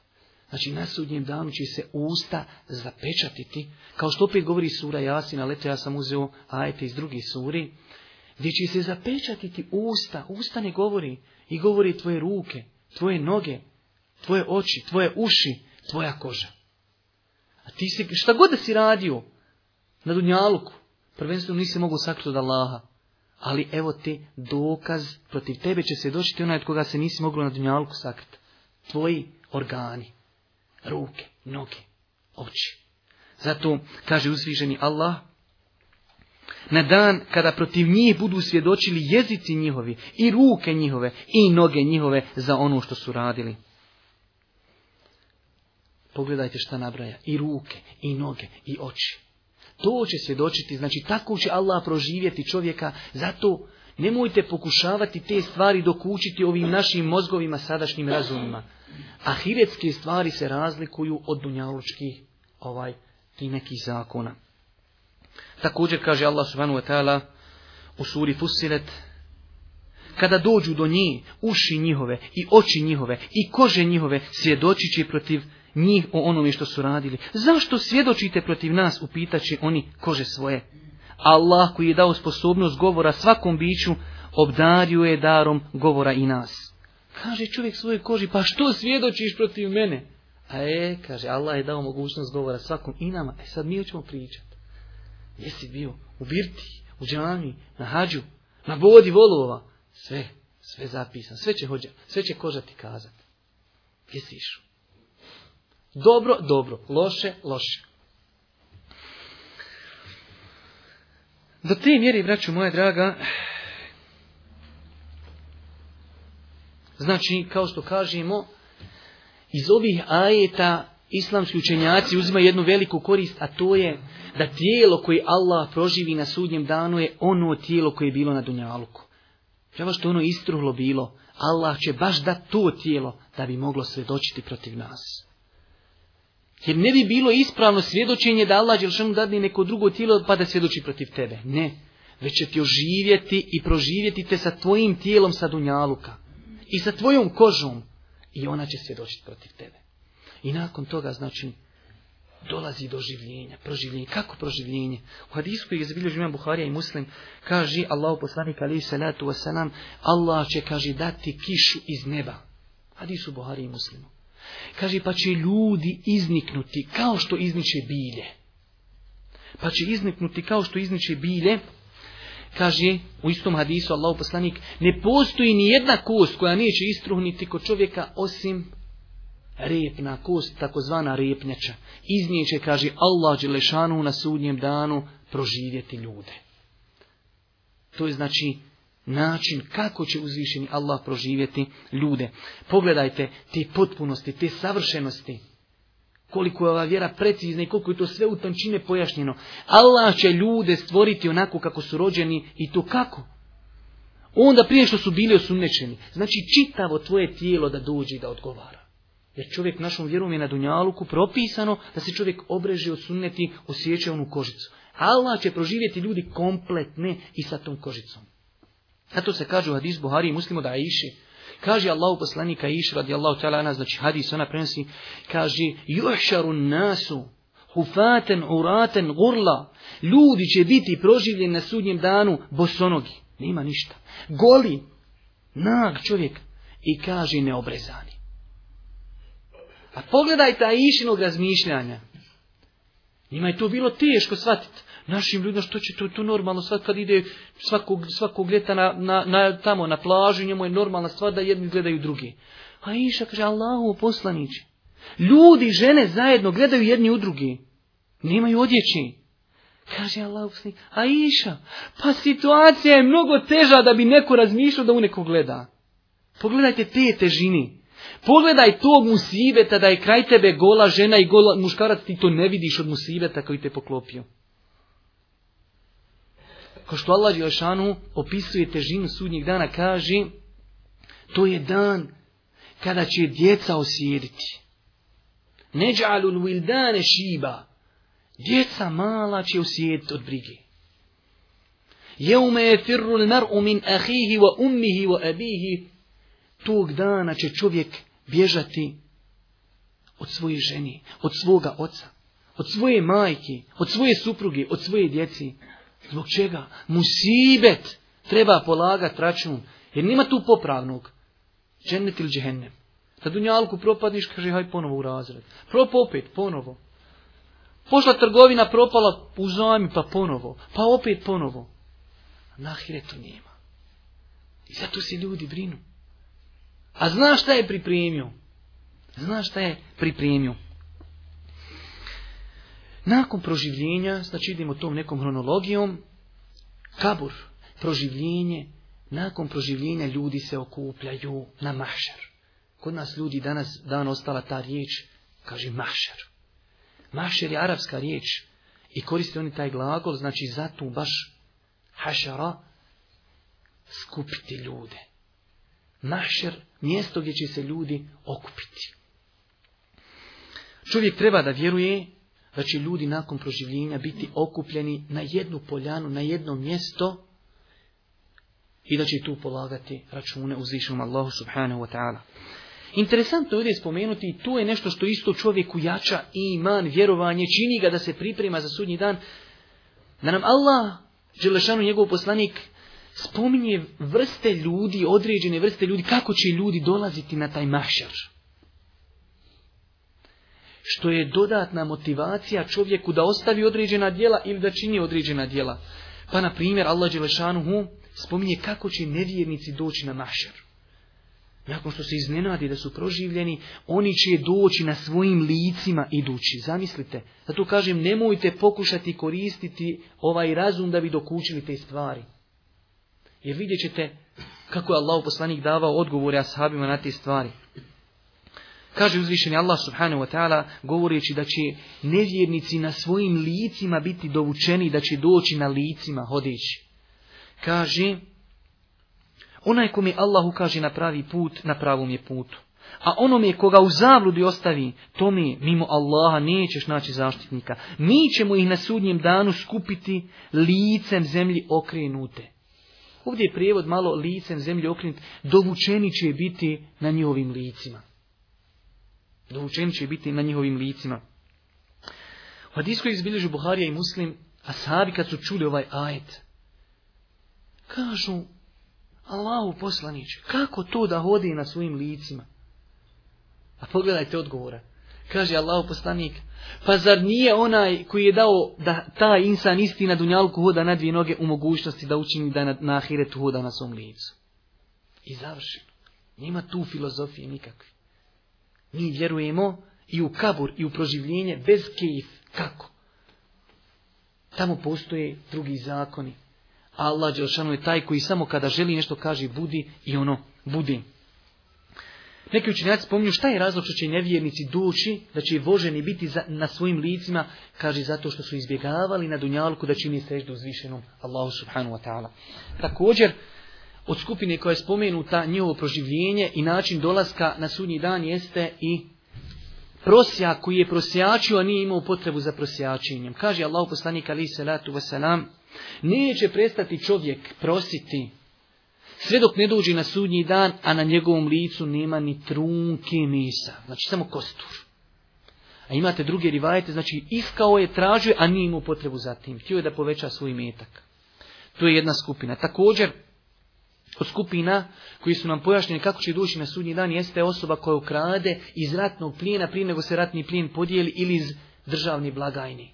Znači, na sudnjem danu će se usta zapečatiti, kao što opet govori sura Jasina, leto ja sam uzeo ajte iz drugi suri, gdje će se zapečatiti usta, usta ne govori i govori tvoje ruke, tvoje noge, tvoje oči, tvoje uši, tvoja koža. A ti se šta god da si radio na Dunjaluku, prvenstveno nisi mogu sakriti od Allaha, ali evo ti dokaz, protiv tebe će se doći onaj od koga se nisi moglo na dunjalku sakriti. Tvoji organi, ruke, noge, oči. Zato, kaže uzviženi Allah, na dan kada protiv njih budu svjedočili jezici njihovi, i ruke njihove, i noge njihove za ono što su radili. Pogledajte šta nabraja, i ruke, i noge, i oči. To će svjedočiti, znači tako će Allah proživjeti čovjeka, zato nemojte pokušavati te stvari dokučiti ovim našim mozgovima, sadašnjim razumima. A hiretske stvari se razlikuju od dunjalučkih ovaj, ti nekih zakona. Također kaže Allah subhanahu wa ta'ala u suri kada dođu do njih, uši njihove i oči njihove i kože njihove svjedočit će protiv njih o onome što su radili. Zašto svjedočite protiv nas, upitaće oni kože svoje. Allah koji je dao sposobnost govora svakom biću, obdario je darom govora i nas. Kaže čovjek svoje koži, pa što svjedočiš protiv mene? A e, kaže, Allah je dao mogućnost govora svakom i nama. E sad mi hoćemo pričati. Jesi bio u Birti, u Džami, na hađu, na Bodi Volova? Sve, sve zapisan, sve će hođa, sve će koža ti kazati. si išao? Dobro, dobro. Loše, loše. Do te mjeri, braću moja draga, znači, kao što kažemo, iz ovih ajeta islamski učenjaci uzimaju jednu veliku korist, a to je da tijelo koje Allah proživi na sudnjem danu je ono tijelo koje je bilo na Dunjaluku. Prema što ono istruhlo bilo, Allah će baš da to tijelo da bi moglo svedočiti protiv nas. Jer ne bi bilo ispravno svjedočenje da Allah Đelšanu dadne neko drugo tijelo pa da svjedoči protiv tebe. Ne. Već će ti oživjeti i proživjeti te sa tvojim tijelom sa dunjaluka. I sa tvojom kožom. I ona će svjedočiti protiv tebe. I nakon toga, znači, dolazi do življenja, proživljenje. Kako proživljenje? U Hadisku koji je zabilježio Buharija i Muslim, kaže Allah poslanik alaihi salatu wasalam, Allah će, kaže, dati kišu iz neba. Hadisu Buharija i Muslimu. Kaže, pa će ljudi izniknuti kao što izniče bilje. Pa će izniknuti kao što izniče bilje. Kaže, u istom hadisu Allahu poslanik, ne postoji ni jedna kost koja neće istruhniti kod čovjeka osim repna kost, takozvana repnjača. Iz nje će, kaže, Allah na sudnjem danu proživjeti ljude. To je znači način kako će uzvišeni Allah proživjeti ljude. Pogledajte te potpunosti, te savršenosti. Koliko je ova vjera precizna i koliko je to sve u tančine pojašnjeno. Allah će ljude stvoriti onako kako su rođeni i to kako? Onda prije što su bili osumnjičeni, Znači čitavo tvoje tijelo da dođe i da odgovara. Jer čovjek našom vjerom je na Dunjaluku propisano da se čovjek obreže od sunneti, osjeća onu kožicu. Allah će proživjeti ljudi kompletne i sa tom kožicom. Zato se kaže u hadis Buhari i muslimu da iši kaže Allahu poslanika radi radijallahu ta'ala ana, znači hadis ona prenosi, kaže, juhšaru nasu, hufaten, uraten, gurla, ljudi će biti proživljeni na sudnjem danu, bosonogi, nema ništa, goli, nag čovjek, i kaže neobrezani. A pa pogledajte Aishinog razmišljanja. Njima je to bilo teško shvatiti. Našim ljudima što će to, to normalno, sad kad ide svakog, svakog ljeta na, na, tamo na plažu, njemu je normalna stvar da jedni gledaju drugi. A Iša kaže, Allahu poslaniće, ljudi žene zajedno gledaju jedni u drugi. Nemaju odjeći. Kaže Allahu, Aiša, a Iša, pa situacija je mnogo teža da bi neko razmišljao da u neko gleda. Pogledajte te težini. Pogledaj tog musibeta da je kraj tebe gola žena i gola muškarac, ti to ne vidiš od musibeta koji te poklopio kao što Allah Đelšanu opisuje težinu sudnjeg dana, kaže to je dan kada će djeca osjediti. Neđalul dane šiba. Djeca mala će osjediti od brige. Jeume je min ahihi wa ummihi wa abihi. Tog dana će čovjek bježati od svoje ženi, od svoga oca, od svoje majke, od svoje supruge, od svoje djeci. Zbog čega? Musibet treba polagati račun. Jer nima tu popravnog. Čennet ili džehennem. u dunjalku propadniš, kaže, haj ponovo u razred. propo opet, ponovo. Pošla trgovina propala u pa ponovo. Pa opet ponovo. Na to nema. I zato se ljudi brinu. A znaš šta je pripremio? Znaš šta je pripremio? Nakon proživljenja, znači idemo tom nekom hronologijom, kabur, proživljenje, nakon proživljenja ljudi se okupljaju na mašar. Kod nas ljudi danas dan ostala ta riječ, kaže mašar. Mašar je arapska riječ i koriste oni taj glagol, znači zato baš hašara, skupiti ljude. Mašer, mjesto gdje će se ljudi okupiti. Čovjek treba da vjeruje da će ljudi nakon proživljenja biti okupljeni na jednu poljanu, na jedno mjesto i da će tu polagati račune uzvišenom Allahu subhanahu wa ta'ala. Interesantno je ovdje spomenuti i tu je nešto što isto čovjeku jača iman, vjerovanje, čini ga da se priprema za sudnji dan. Da nam Allah, đelešanu njegov poslanik, spominje vrste ljudi, određene vrste ljudi, kako će ljudi dolaziti na taj mašar što je dodatna motivacija čovjeku da ostavi određena djela ili da čini određena djela. Pa na primjer Allah Đelešanuhu spominje kako će nevjernici doći na mašer. Nakon što se iznenadi da su proživljeni, oni će doći na svojim licima idući. Zamislite, zato kažem nemojte pokušati koristiti ovaj razum da bi dokučili te stvari. Jer vidjet ćete kako je Allah poslanik davao odgovore ashabima na te stvari. Kaže uzvišeni Allah subhanahu wa ta'ala govoreći da će nevjernici na svojim licima biti dovučeni, da će doći na licima hodeći. Kaže, onaj kome Allahu Allah ukaže na pravi put, na pravom je putu. A onome koga u zabludi ostavi, tome mimo Allaha nećeš naći zaštitnika. Mi ćemo ih na sudnjem danu skupiti licem zemlji okrenute. Ovdje je prijevod malo licem zemlji okrenut, dovučeni će biti na njihovim licima učen će biti na njihovim licima. U hadijskoj izbilježu Buharija i Muslim, a sahabi kad su čuli ovaj ajet, kažu, Allahu poslaniće, kako to da hodi na svojim licima? A pogledajte odgovora. Kaže Allahu poslanik, pa zar nije onaj koji je dao da ta insan isti na dunjalku hoda na dvije noge u mogućnosti da učini da na, ahiretu hoda na svom licu? I završi. Nema tu filozofije nikakve. Mi vjerujemo i u kabur i u proživljenje bez kejf, Kako? Tamo postoje drugi zakoni. Allah Đelšanu je taj koji samo kada želi nešto kaže budi i ono budi. Neki učinjaci spominju šta je razlog što će nevjernici doći, da će voženi biti za, na svojim licima, kaže zato što su izbjegavali na dunjalku da čini seždu uzvišenom Allahu Subhanu wa ta'ala. Također, od skupine koja je spomenuta njihovo proživljenje i način dolaska na sudnji dan jeste i prosja, koji je prosjačio, a nije imao potrebu za prosjačenjem. Kaže Allah poslanik ali salatu wasalam, neće prestati čovjek prositi sve dok ne dođe na sudnji dan, a na njegovom licu nema ni trunke mesa. Znači samo kostur. A imate druge rivajete, znači iskao je, tražio, a nije imao potrebu za tim. Htio je da poveća svoj metak. To je jedna skupina. Također, od skupina koji su nam pojašnjeni kako će doći na sudnji dan jeste osoba koja ukrade iz ratnog plijena prije nego se ratni plijen podijeli ili iz državni blagajni.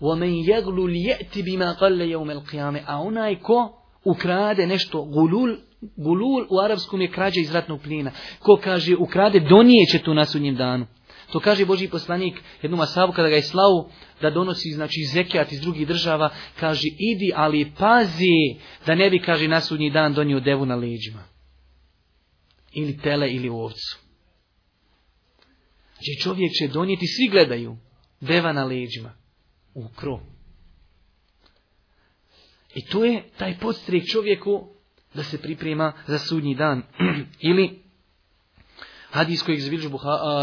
وَمَنْ يَغْلُ لِيَأْتِ بِمَا قَلَّ يَوْمَ الْقِيَامِ A onaj ko ukrade nešto, gulul, gulul u arapskom je krađa iz ratnog plijena. Ko kaže ukrade, će to na sudnjem danu. To kaže Boži poslanik jednom asabu kada ga je slavu da donosi znači zekijat iz drugih država, kaže idi ali pazi da ne bi kaže na sudnji dan donio devu na leđima. Ili tele ili ovcu. Znači čovjek će donijeti, svi gledaju, deva na leđima, u krov. I to je taj podstrijek čovjeku da se priprema za sudnji dan. ili Hadis kojeg zbilježi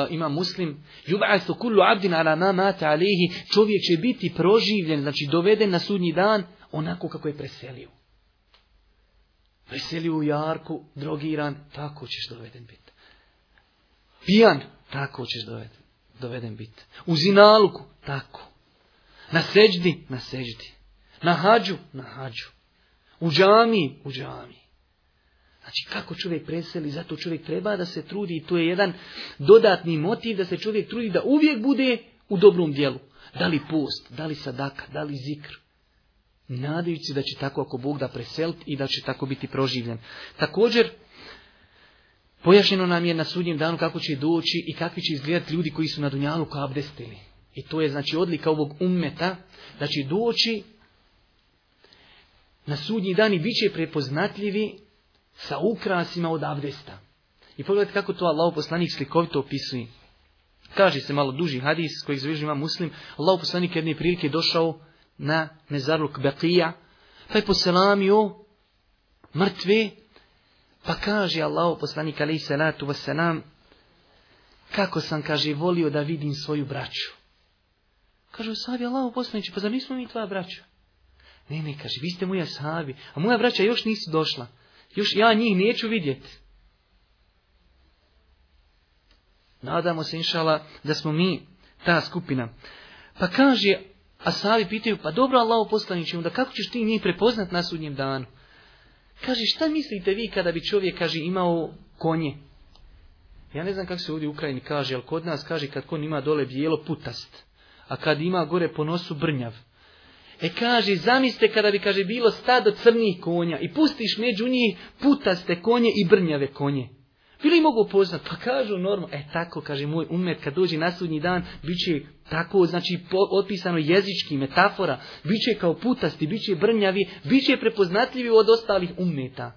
ima muslim. Jub'athu kullu abdin ala ma mata alihi. Čovjek će biti proživljen, znači doveden na sudnji dan, onako kako je preselio. Preselio u jarku, drogiran, tako ćeš doveden biti. Pijan, tako ćeš doveden, doveden biti. U zinaluku, tako. Na seđdi, na seđdi. Na hađu, na hađu. U džami, u džami. Znači, kako čovjek preseli, zato čovjek treba da se trudi. I to je jedan dodatni motiv da se čovjek trudi da uvijek bude u dobrom dijelu. Da li post, da li sadaka, da li zikr. Nadajući da će tako ako Bog da preselt i da će tako biti proživljen. Također, pojašnjeno nam je na sudnjem danu kako će doći i kakvi će izgledati ljudi koji su na Dunjalu kao abdestili. I to je znači odlika ovog ummeta da će doći na sudnji dan i bit će prepoznatljivi sa ukrasima od abdesta. I pogledajte kako to Allah poslanik slikovito opisuje. Kaže se malo duži hadis Koji zaviži ima muslim. Allah poslanik jedne prilike došao na mezarluk Beqija, pa je poselamio mrtve, pa kaže Allah poslanik alaih salatu wasalam, kako sam, kaže, volio da vidim svoju braću. Kaže, savi Allah poslanik, pa zar nismo mi tvoja braća? Ne, ne, kaže, vi ste moja savi, a moja braća još nisu došla. Još ja njih neću vidjeti. Nadamo se, inšala, da smo mi ta skupina. Pa kaže, a savi pitaju, pa dobro Allah poslaniće, onda kako ćeš ti njih prepoznat na sudnjem danu? Kaže, šta mislite vi kada bi čovjek, kaže, imao konje? Ja ne znam kako se ovdje u Ukrajini kaže, ali kod nas kaže kad kon ima dole bijelo putast, a kad ima gore po nosu brnjav. E kaže, zamislite kada bi, kaže, bilo stado crnih konja i pustiš među njih putaste konje i brnjave konje. Bili mogu poznat, pa kažu normalno, e tako, kaže moj umet, kad dođe na sudnji dan, bit će tako, znači, otpisano jezički, metafora, biće će kao putasti, bit će brnjavi, bit će prepoznatljivi od ostalih umeta.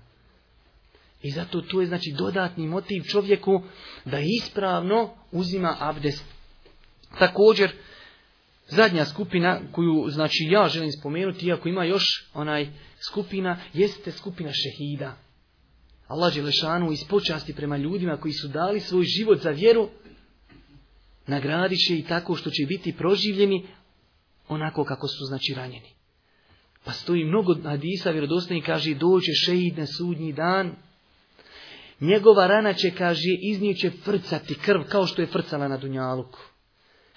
I zato to je, znači, dodatni motiv čovjeku da ispravno uzima abdest. Također, Zadnja skupina koju znači ja želim spomenuti, iako ima još onaj skupina, jeste skupina šehida. Allah Želešanu iz počasti prema ljudima koji su dali svoj život za vjeru, nagradit će i tako što će biti proživljeni onako kako su znači ranjeni. Pa stoji mnogo hadisa vjerodostojni kaže dođe šehid na sudnji dan. Njegova rana će kaže će frcati krv kao što je frcala na Dunjaluku.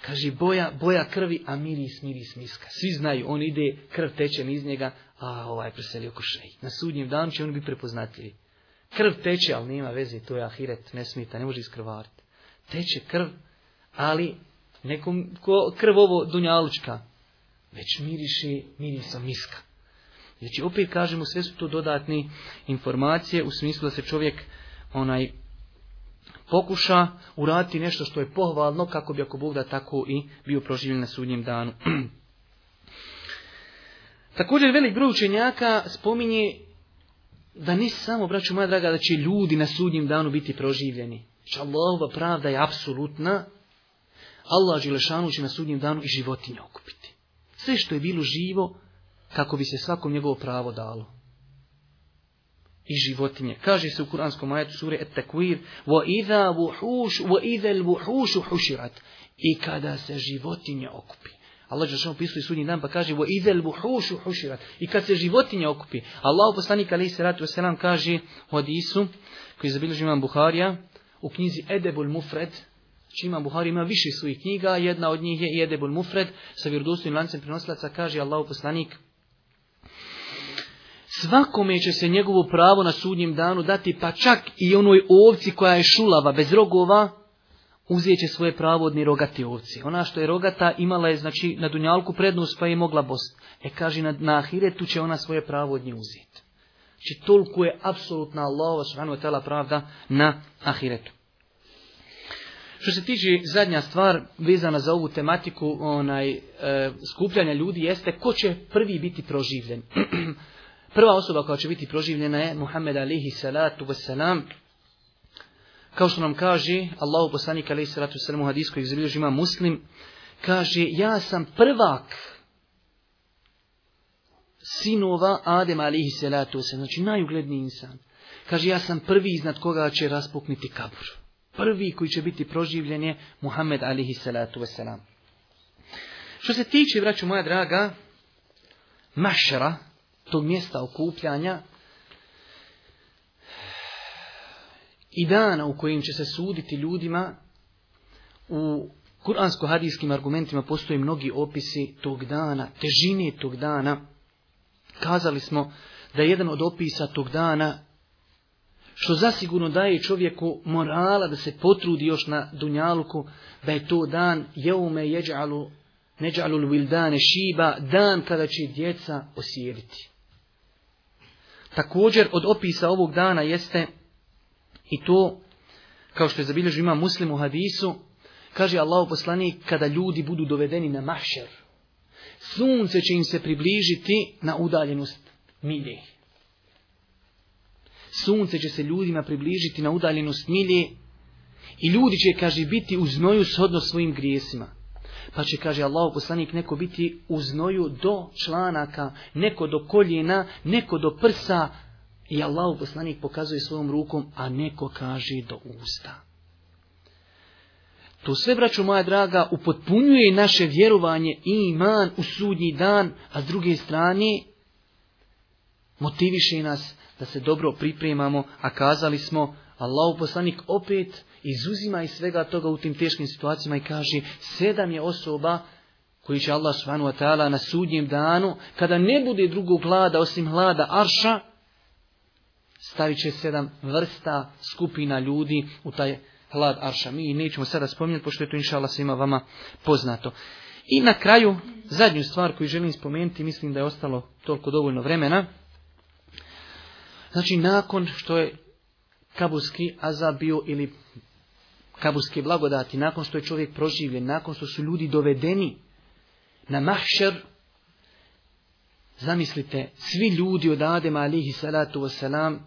Kaže, boja, boja krvi, a miris, miris, miska. Svi znaju, on ide, krv teče iz njega, a ovaj preselio ko Na sudnjem danu će on biti prepoznatljivi. Krv teče, ali nema veze, to je ahiret, ne smita, ne može iskrvariti. Teče krv, ali nekom ko, krv ovo dunjalučka, već miriši mirisa miska. Znači, opet kažemo, sve su to dodatne informacije u smislu da se čovjek onaj pokuša uraditi nešto što je pohvalno kako bi ako Bog da tako i bio proživljen na sudnjem danu. Također velik broj učenjaka spominje da ne samo, braću moja draga, da će ljudi na sudnjem danu biti proživljeni. Če Allahova pravda je apsolutna, Allah Želešanu će na sudnjem danu i životinje okupiti. Sve što je bilo živo, kako bi se svakom njegovo pravo dalo i životinje. Kaže se u kuranskom ajetu sure Et-Takwir وَإِذَا بُحُوشُ idha I kada se životinje okupi. Allah Đelešanu pisuje sudnji dan pa kaže idha الْبُحُوشُ حُشِرَتْ I kad se životinje okupi. Allah poslanik alejhi salatu wasalam kaže u hadisu koji zabilježi imam Buharija u knjizi Edebul Mufred Znači imam Buhari ima više svojih knjiga, jedna od njih je Edebul Mufred sa vjerodostojnim lancem prenosilaca kaže Allahu poslanik svakome će se njegovo pravo na sudnjem danu dati, pa čak i onoj ovci koja je šulava, bez rogova, uzet će svoje pravo od nirogate ovci. Ona što je rogata imala je znači na dunjalku prednost pa je mogla bost. E kaže na, na ahiretu će ona svoje pravo od nje uzeti. Znači toliko je apsolutna Allahova subhanahu wa pravda na ahiretu. Što se tiče zadnja stvar vezana za ovu tematiku onaj e, skupljanja ljudi jeste ko će prvi biti proživljen. Prva osoba koja će biti proživljena je Muhammed alihi salatu wasalam. Kao što nam kaže Allahu poslanik alihi salatu wasalam u hadijsku ima muslim, kaže ja sam prvak sinova Adem alihi salatu wasalam, znači najugledniji insan. Kaže ja sam prvi iznad koga će raspukniti kabur. Prvi koji će biti proživljen je Muhammed alihi salatu wasalam. Što se tiče, braću moja draga, mašara, tog mjesta okupljanja i dana u kojim će se suditi ljudima u kuransko-hadijskim argumentima postoji mnogi opisi tog dana, težine tog dana. Kazali smo da je jedan od opisa tog dana što zasigurno daje čovjeku morala da se potrudi još na Dunjalku da je to dan jeume jeđalu neđalu vildane šiba, dan kada će djeca osjediti. Također od opisa ovog dana jeste i to, kao što je zabilježio ima muslim u hadisu, kaže Allah poslanik, kada ljudi budu dovedeni na mašer, sunce će im se približiti na udaljenost milje. Sunce će se ljudima približiti na udaljenost milje i ljudi će, kaže, biti u znoju shodno svojim grijesima. Pa će, kaže Allah poslanik, neko biti u znoju do članaka, neko do koljena, neko do prsa. I Allah poslanik pokazuje svojom rukom, a neko kaže do usta. To sve, braću moja draga, upotpunjuje naše vjerovanje i iman u sudnji dan, a s druge strane motiviše nas da se dobro pripremamo, a kazali smo Allah poslanik opet izuzima iz svega toga u tim teškim situacijama i kaže sedam je osoba koji će Allah subhanahu wa ta'ala na sudnjem danu, kada ne bude drugog hlada osim hlada arša, stavit će sedam vrsta skupina ljudi u taj hlad arša. Mi nećemo sada spominjati, pošto je to inša Allah svima vama poznato. I na kraju, zadnju stvar koju želim spomenuti, mislim da je ostalo toliko dovoljno vremena. Znači, nakon što je kabuski azab bio ili kabuski blagodati, nakon što je čovjek proživljen, nakon što su ljudi dovedeni na mahšer, zamislite, svi ljudi od Adema alihi salatu wasalam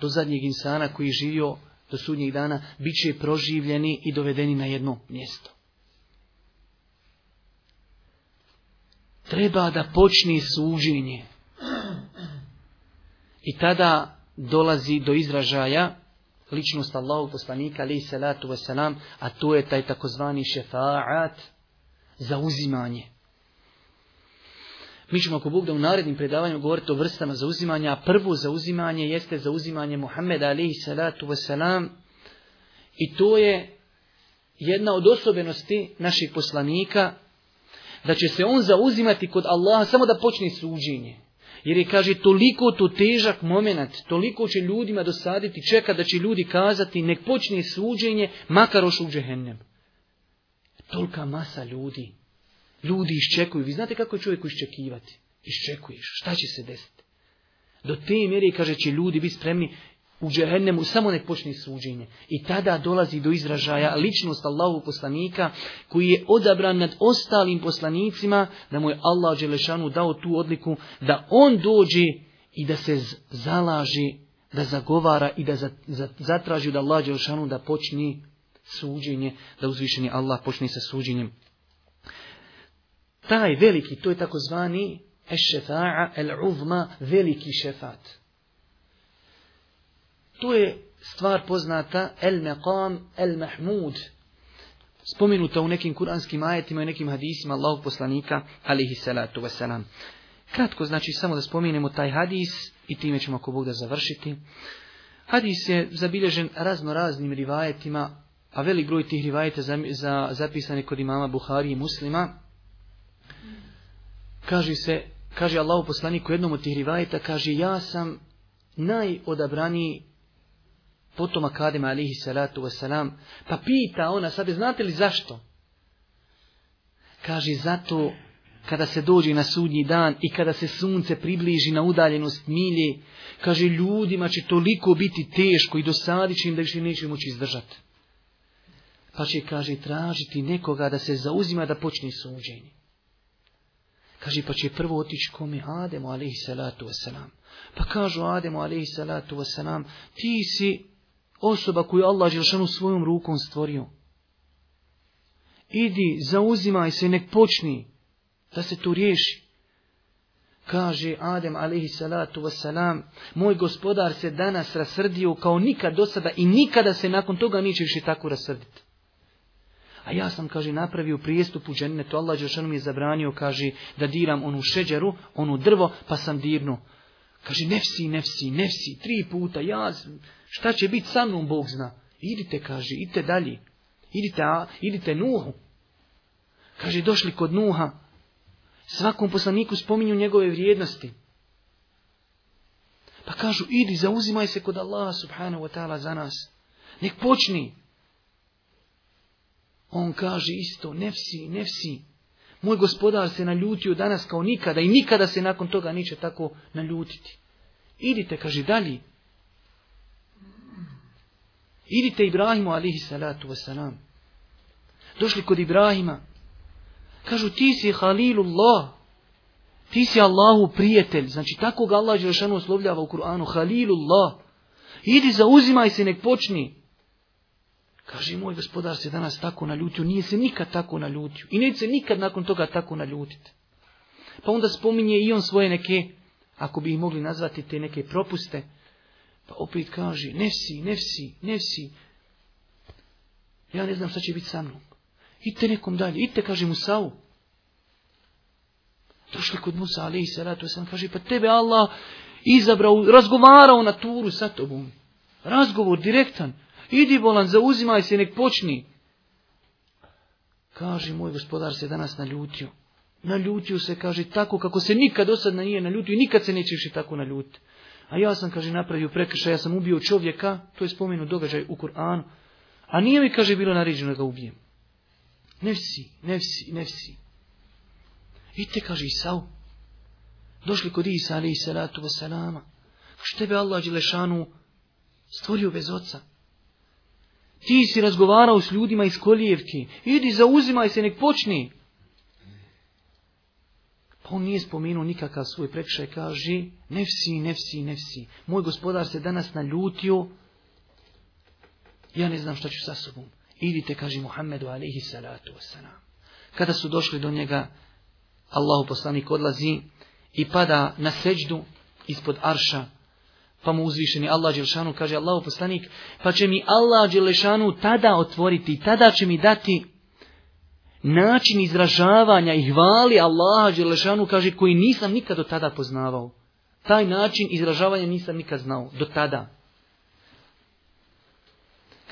do zadnjeg insana koji živio do sudnjeg dana, bit će proživljeni i dovedeni na jedno mjesto. Treba da počne suđenje. I tada dolazi do izražaja ličnost Allahu poslanika ali salatu wasalam, a to je taj takozvani šefaat za uzimanje. Mi ćemo ako Bog da u narednim predavanju govoriti o vrstama zauzimanja, a prvo zauzimanje jeste zauzimanje Muhammeda alihi salatu wasalam i to je jedna od osobenosti naših poslanika da će se on zauzimati kod Allaha samo da počne suđenje. Jer je, kaže, toliko to težak moment, toliko će ljudima dosaditi, čeka da će ljudi kazati, nek počne suđenje, makar ošu u džehennem. Tolika masa ljudi. Ljudi iščekuju. Vi znate kako je čovjeku iščekivati? Iščekuješ. Šta će se desiti? Do te mjere, kaže, će ljudi biti spremni u džehennemu, samo nek počne suđenje. I tada dolazi do izražaja ličnost Allahu poslanika koji je odabran nad ostalim poslanicima da mu je Allah Đelešanu dao tu odliku da on dođe i da se zalaži, da zagovara i da zatraži od Allah Đelešanu da počne suđenje, da uzvišeni Allah počne sa suđenjem. Taj veliki, to je takozvani ešefa'a el veliki šefat tu je stvar poznata el meqam el mahmud. Spomenuta u nekim kuranskim ajetima i nekim hadisima Allahog poslanika alihi salatu wasalam. Kratko znači samo da spomenemo taj hadis i time ćemo ako Bog da završiti. Hadis je zabilježen razno raznim rivajetima, a velik broj tih rivajeta za, za, zapisane kod imama Buhari i muslima. Kaže se, kaže u poslaniku jednom od tih rivajeta, kaže ja sam najodabraniji Potom Akadim alihi salatu wasalam, pa pita ona sad, znate li zašto? Kaže, zato kada se dođe na sudnji dan i kada se sunce približi na udaljenost milje, kaže, ljudima će toliko biti teško i dosadit će im da više neće moći izdržati. Pa će, kaže, tražiti nekoga da se zauzima da počne suđenje. Kaže, pa će prvo otići kome Ademu, alaihi salatu wasalam. Pa kažu Ademo alaihi salatu wasalam, ti si Osoba koju je Allah Želšanu svojom rukom stvorio. Idi, zauzimaj se, nek počni da se tu riješi. Kaže Adem alaihi salatu wasalam, moj gospodar se danas rasrdio kao nikad do sada i nikada se nakon toga neće više tako rasrditi. A ja sam, kaže, napravio prijestup u džennetu. Allah Đelšanu mi je zabranio, kaže, da diram onu šeđeru, onu drvo, pa sam dirnu. Kaže, nefsi, nefsi, nefsi, tri puta, ja Šta će biti sa mnom, Bog zna. Idite, kaže, idite dalje. Idite, a, idite Nuhu. Kaže, došli kod Nuha. Svakom poslaniku spominju njegove vrijednosti. Pa kažu, idi, zauzimaj se kod Allaha subhanahu wa ta'ala za nas. Nek počni. On kaže isto, nefsi, nefsi. Moj gospodar se naljutio danas kao nikada i nikada se nakon toga neće tako naljutiti. Idite, kaže, dalje. Idite Ibrahimu, alihi salatu wasalam. Došli kod Ibrahima. Kažu, ti si Halilullah. Ti si Allahu prijatelj. Znači, tako ga Allah Đelšanu oslovljava u Kur'anu. Halilullah. Idi, zauzimaj se, nek počni. Kaže, moj gospodar se danas tako naljutio. Nije se nikad tako naljutio. I neće se nikad nakon toga tako naljutiti. Pa onda spominje i on svoje neke, ako bi ih mogli nazvati te neke propuste, pa opet kaže, nefsi, nefsi, nefsi. Ja ne znam šta će biti sa mnom. Idite nekom dalje, idite, kaže Musa'u. Došli kod Musa, ali i salatu sam, kaže, pa tebe Allah izabrao, razgovarao na turu sa tobom. Razgovor direktan. Idi bolan, zauzimaj se, nek počni. Kaže, moj gospodar se danas naljutio. Naljutio se, kaže, tako kako se nikad do na nije naljutio i nikad se neće više tako naljutiti. A ja sam, kaže, napravio prekršaj, ja sam ubio čovjeka, to je spomenu događaj u Koranu, a nije mi, kaže, bilo naređeno da ga ubijem. Nefsi, nefsi, nefsi. I te, kaže Isau, došli kod Isa, ali i salatu vasalama, što tebe Allah Đelešanu stvorio bez oca. Ti si razgovarao s ljudima iz kolijevke, idi zauzimaj se, nek počni. Pa on nije spomenuo nikakav svoj prekršaj, kaže nefsi, nefsi, nefsi. Moj gospodar se danas naljutio, ja ne znam šta ću sa sobom. Idite, kaže Muhammedu alihi salatu Kada su došli do njega, Allahu poslanik odlazi i pada na seđdu ispod arša, pa mu uzvišeni Allah Đelšanu kaže Allahu poslanik, pa će mi Allah Đelšanu tada otvoriti, tada će mi dati način izražavanja i hvali Allaha Đelešanu, kaže, koji nisam nikad do tada poznavao. Taj način izražavanja nisam nikad znao, do tada.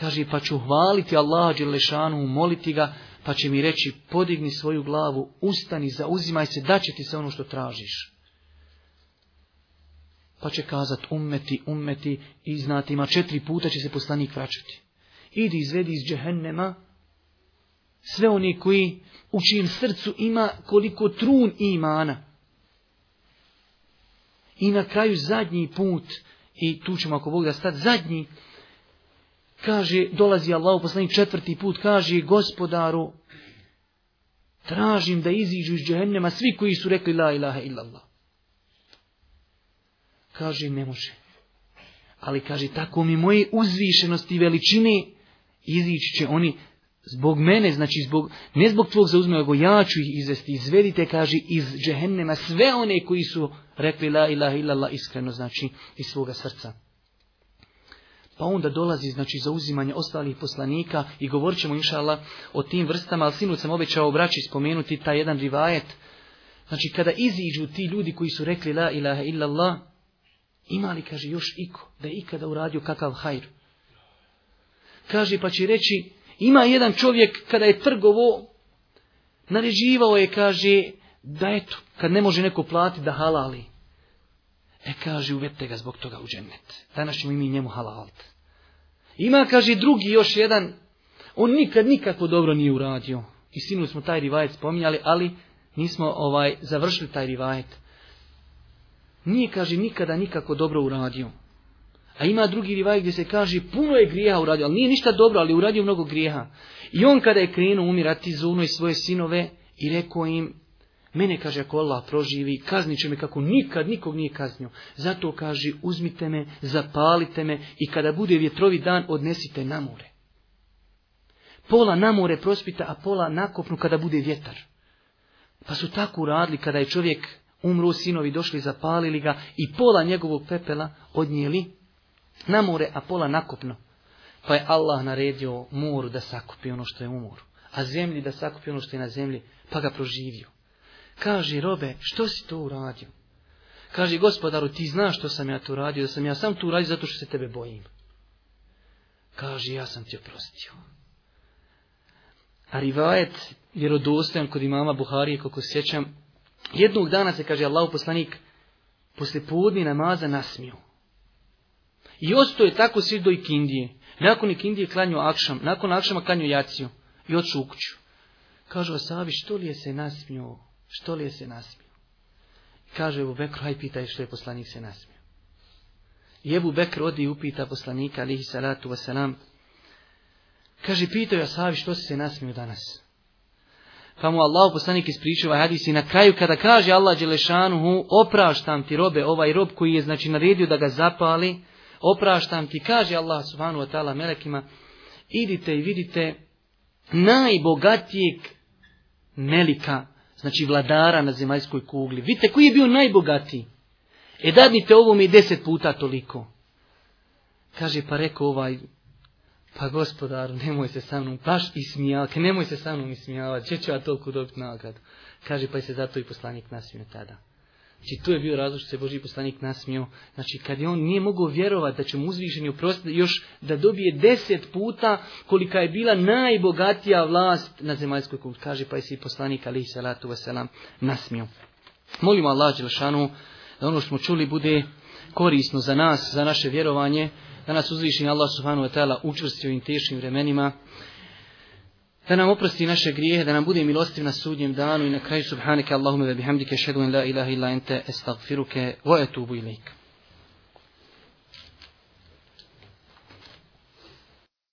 Kaže, pa ću hvaliti Allaha Đelešanu, moliti ga, pa će mi reći, podigni svoju glavu, ustani, zauzimaj se, daće ti se ono što tražiš. Pa će kazat, ummeti, ummeti, i znati ima četiri puta će se poslanik vraćati. Idi, izvedi iz džehennema, sve oni koji u čijem srcu ima koliko trun imana. I na kraju zadnji put, i tu ćemo ako Bog da stati, zadnji, kaže, dolazi Allah poslanik četvrti put, kaže, gospodaru, tražim da iziđu iz džehennema svi koji su rekli la ilaha illallah. Kaže, ne može. Ali kaže, tako mi moje uzvišenosti i veličine izići će oni Zbog mene, znači zbog, ne zbog tvog zauzme, nego ja ću ih izvesti. Izvedite, kaže, iz džehennema sve one koji su rekli la ilaha illallah iskreno, znači iz svoga srca. Pa onda dolazi, znači, zauzimanje ostalih poslanika i govorit ćemo, inša o tim vrstama, ali sinut sam obećao braći spomenuti taj jedan rivajet. Znači, kada iziđu ti ljudi koji su rekli la ilaha illallah, ima li, kaže, još iko, da je ikada uradio kakav hajr? Kaže, pa će reći, ima jedan čovjek, kada je trgovo, naređivao je, kaže, da eto, kad ne može neko platiti, da halali. E, kaže, uvete ga zbog toga u džennet. Danas ćemo i mi njemu halalit. Ima, kaže, drugi još jedan, on nikad nikako dobro nije uradio. I sinu smo taj rivajet spominjali, ali nismo ovaj završili taj rivajet. Nije, kaže, nikada nikako dobro uradio. A ima drugi rivaj gdje se kaže puno je grijeha uradio, ali nije ništa dobro, ali uradio mnogo grijeha. I on kada je krenuo umirati ono i svoje sinove i rekao im, mene kaže ako Allah proživi, kaznit će me kako nikad nikog nije kaznio. Zato kaže uzmite me, zapalite me i kada bude vjetrovi dan odnesite na more. Pola na more prospita, a pola nakopnu kada bude vjetar. Pa su tako uradili kada je čovjek umro, sinovi došli, zapalili ga i pola njegovog pepela odnijeli na more, a pola nakopno, Pa je Allah naredio moru da sakupi ono što je u moru, a zemlji da sakupi ono što je na zemlji, pa ga proživio. Kaže, robe, što si to uradio? Kaže, gospodaru, ti znaš što sam ja to uradio, da sam ja sam to uradio zato što se tebe bojim. Kaže, ja sam ti oprostio. A rivajet, vjerodostojan kod imama Buharije, koliko sjećam, jednog dana se, kaže, Allah poslanik, poslije podni namaza nasmiju. I ostao je tako svi do Ikindije. Nakon Ikindije klanju Akšam, nakon Akšama klanju Jaciju i odšu u kuću. Kažu Asavi, što li je se nasmio? Što li je se nasmio? Kaže Ebu Bekru, aj pitaj što je poslanik se nasmio. I Ebu Bekru. odi i upita poslanika, alihi salatu wasalam. Kaže, pitao je što si se nasmio danas? Pa mu Allah poslanik ispričava ovaj Hadisi na kraju kada kaže Allah Đelešanuhu, opraštam ti robe, ovaj rob koji je znači naredio da ga zapali, opraštam ti, kaže Allah subhanahu wa ta'ala melekima, idite i vidite najbogatijeg melika, znači vladara na zemaljskoj kugli. Vidite koji je bio najbogatiji. E dadnite ovo mi deset puta toliko. Kaže, pa rekao ovaj, pa gospodar, nemoj se sa mnom, paš ismijavati, nemoj se sa mnom ismijavati, će ću ja toliko dobiti nagradu. Kaže, pa je se zato i poslanik nasmio tada. Znači, tu je bio razlog što se Boži poslanik nasmio. Znači, kad je on nije mogao vjerovati da će mu uzvišeni oprostiti još da dobije deset puta kolika je bila najbogatija vlast na zemaljskoj kuti, Kaže, pa je si poslanik, ali i salatu vaselam, nasmio. Molimo Allah Đelšanu da ono što smo čuli bude korisno za nas, za naše vjerovanje, da nas uzvišeni Allah subhanahu wa ta'ala učvrsti u teškim vremenima, da nam oprosti naše grijehe, da nam bude milostiv na sudnjem danu i na kraju subhanike Allahume ve bihamdike šedun la ilaha illa ente estagfiruke wa etubu ilaika.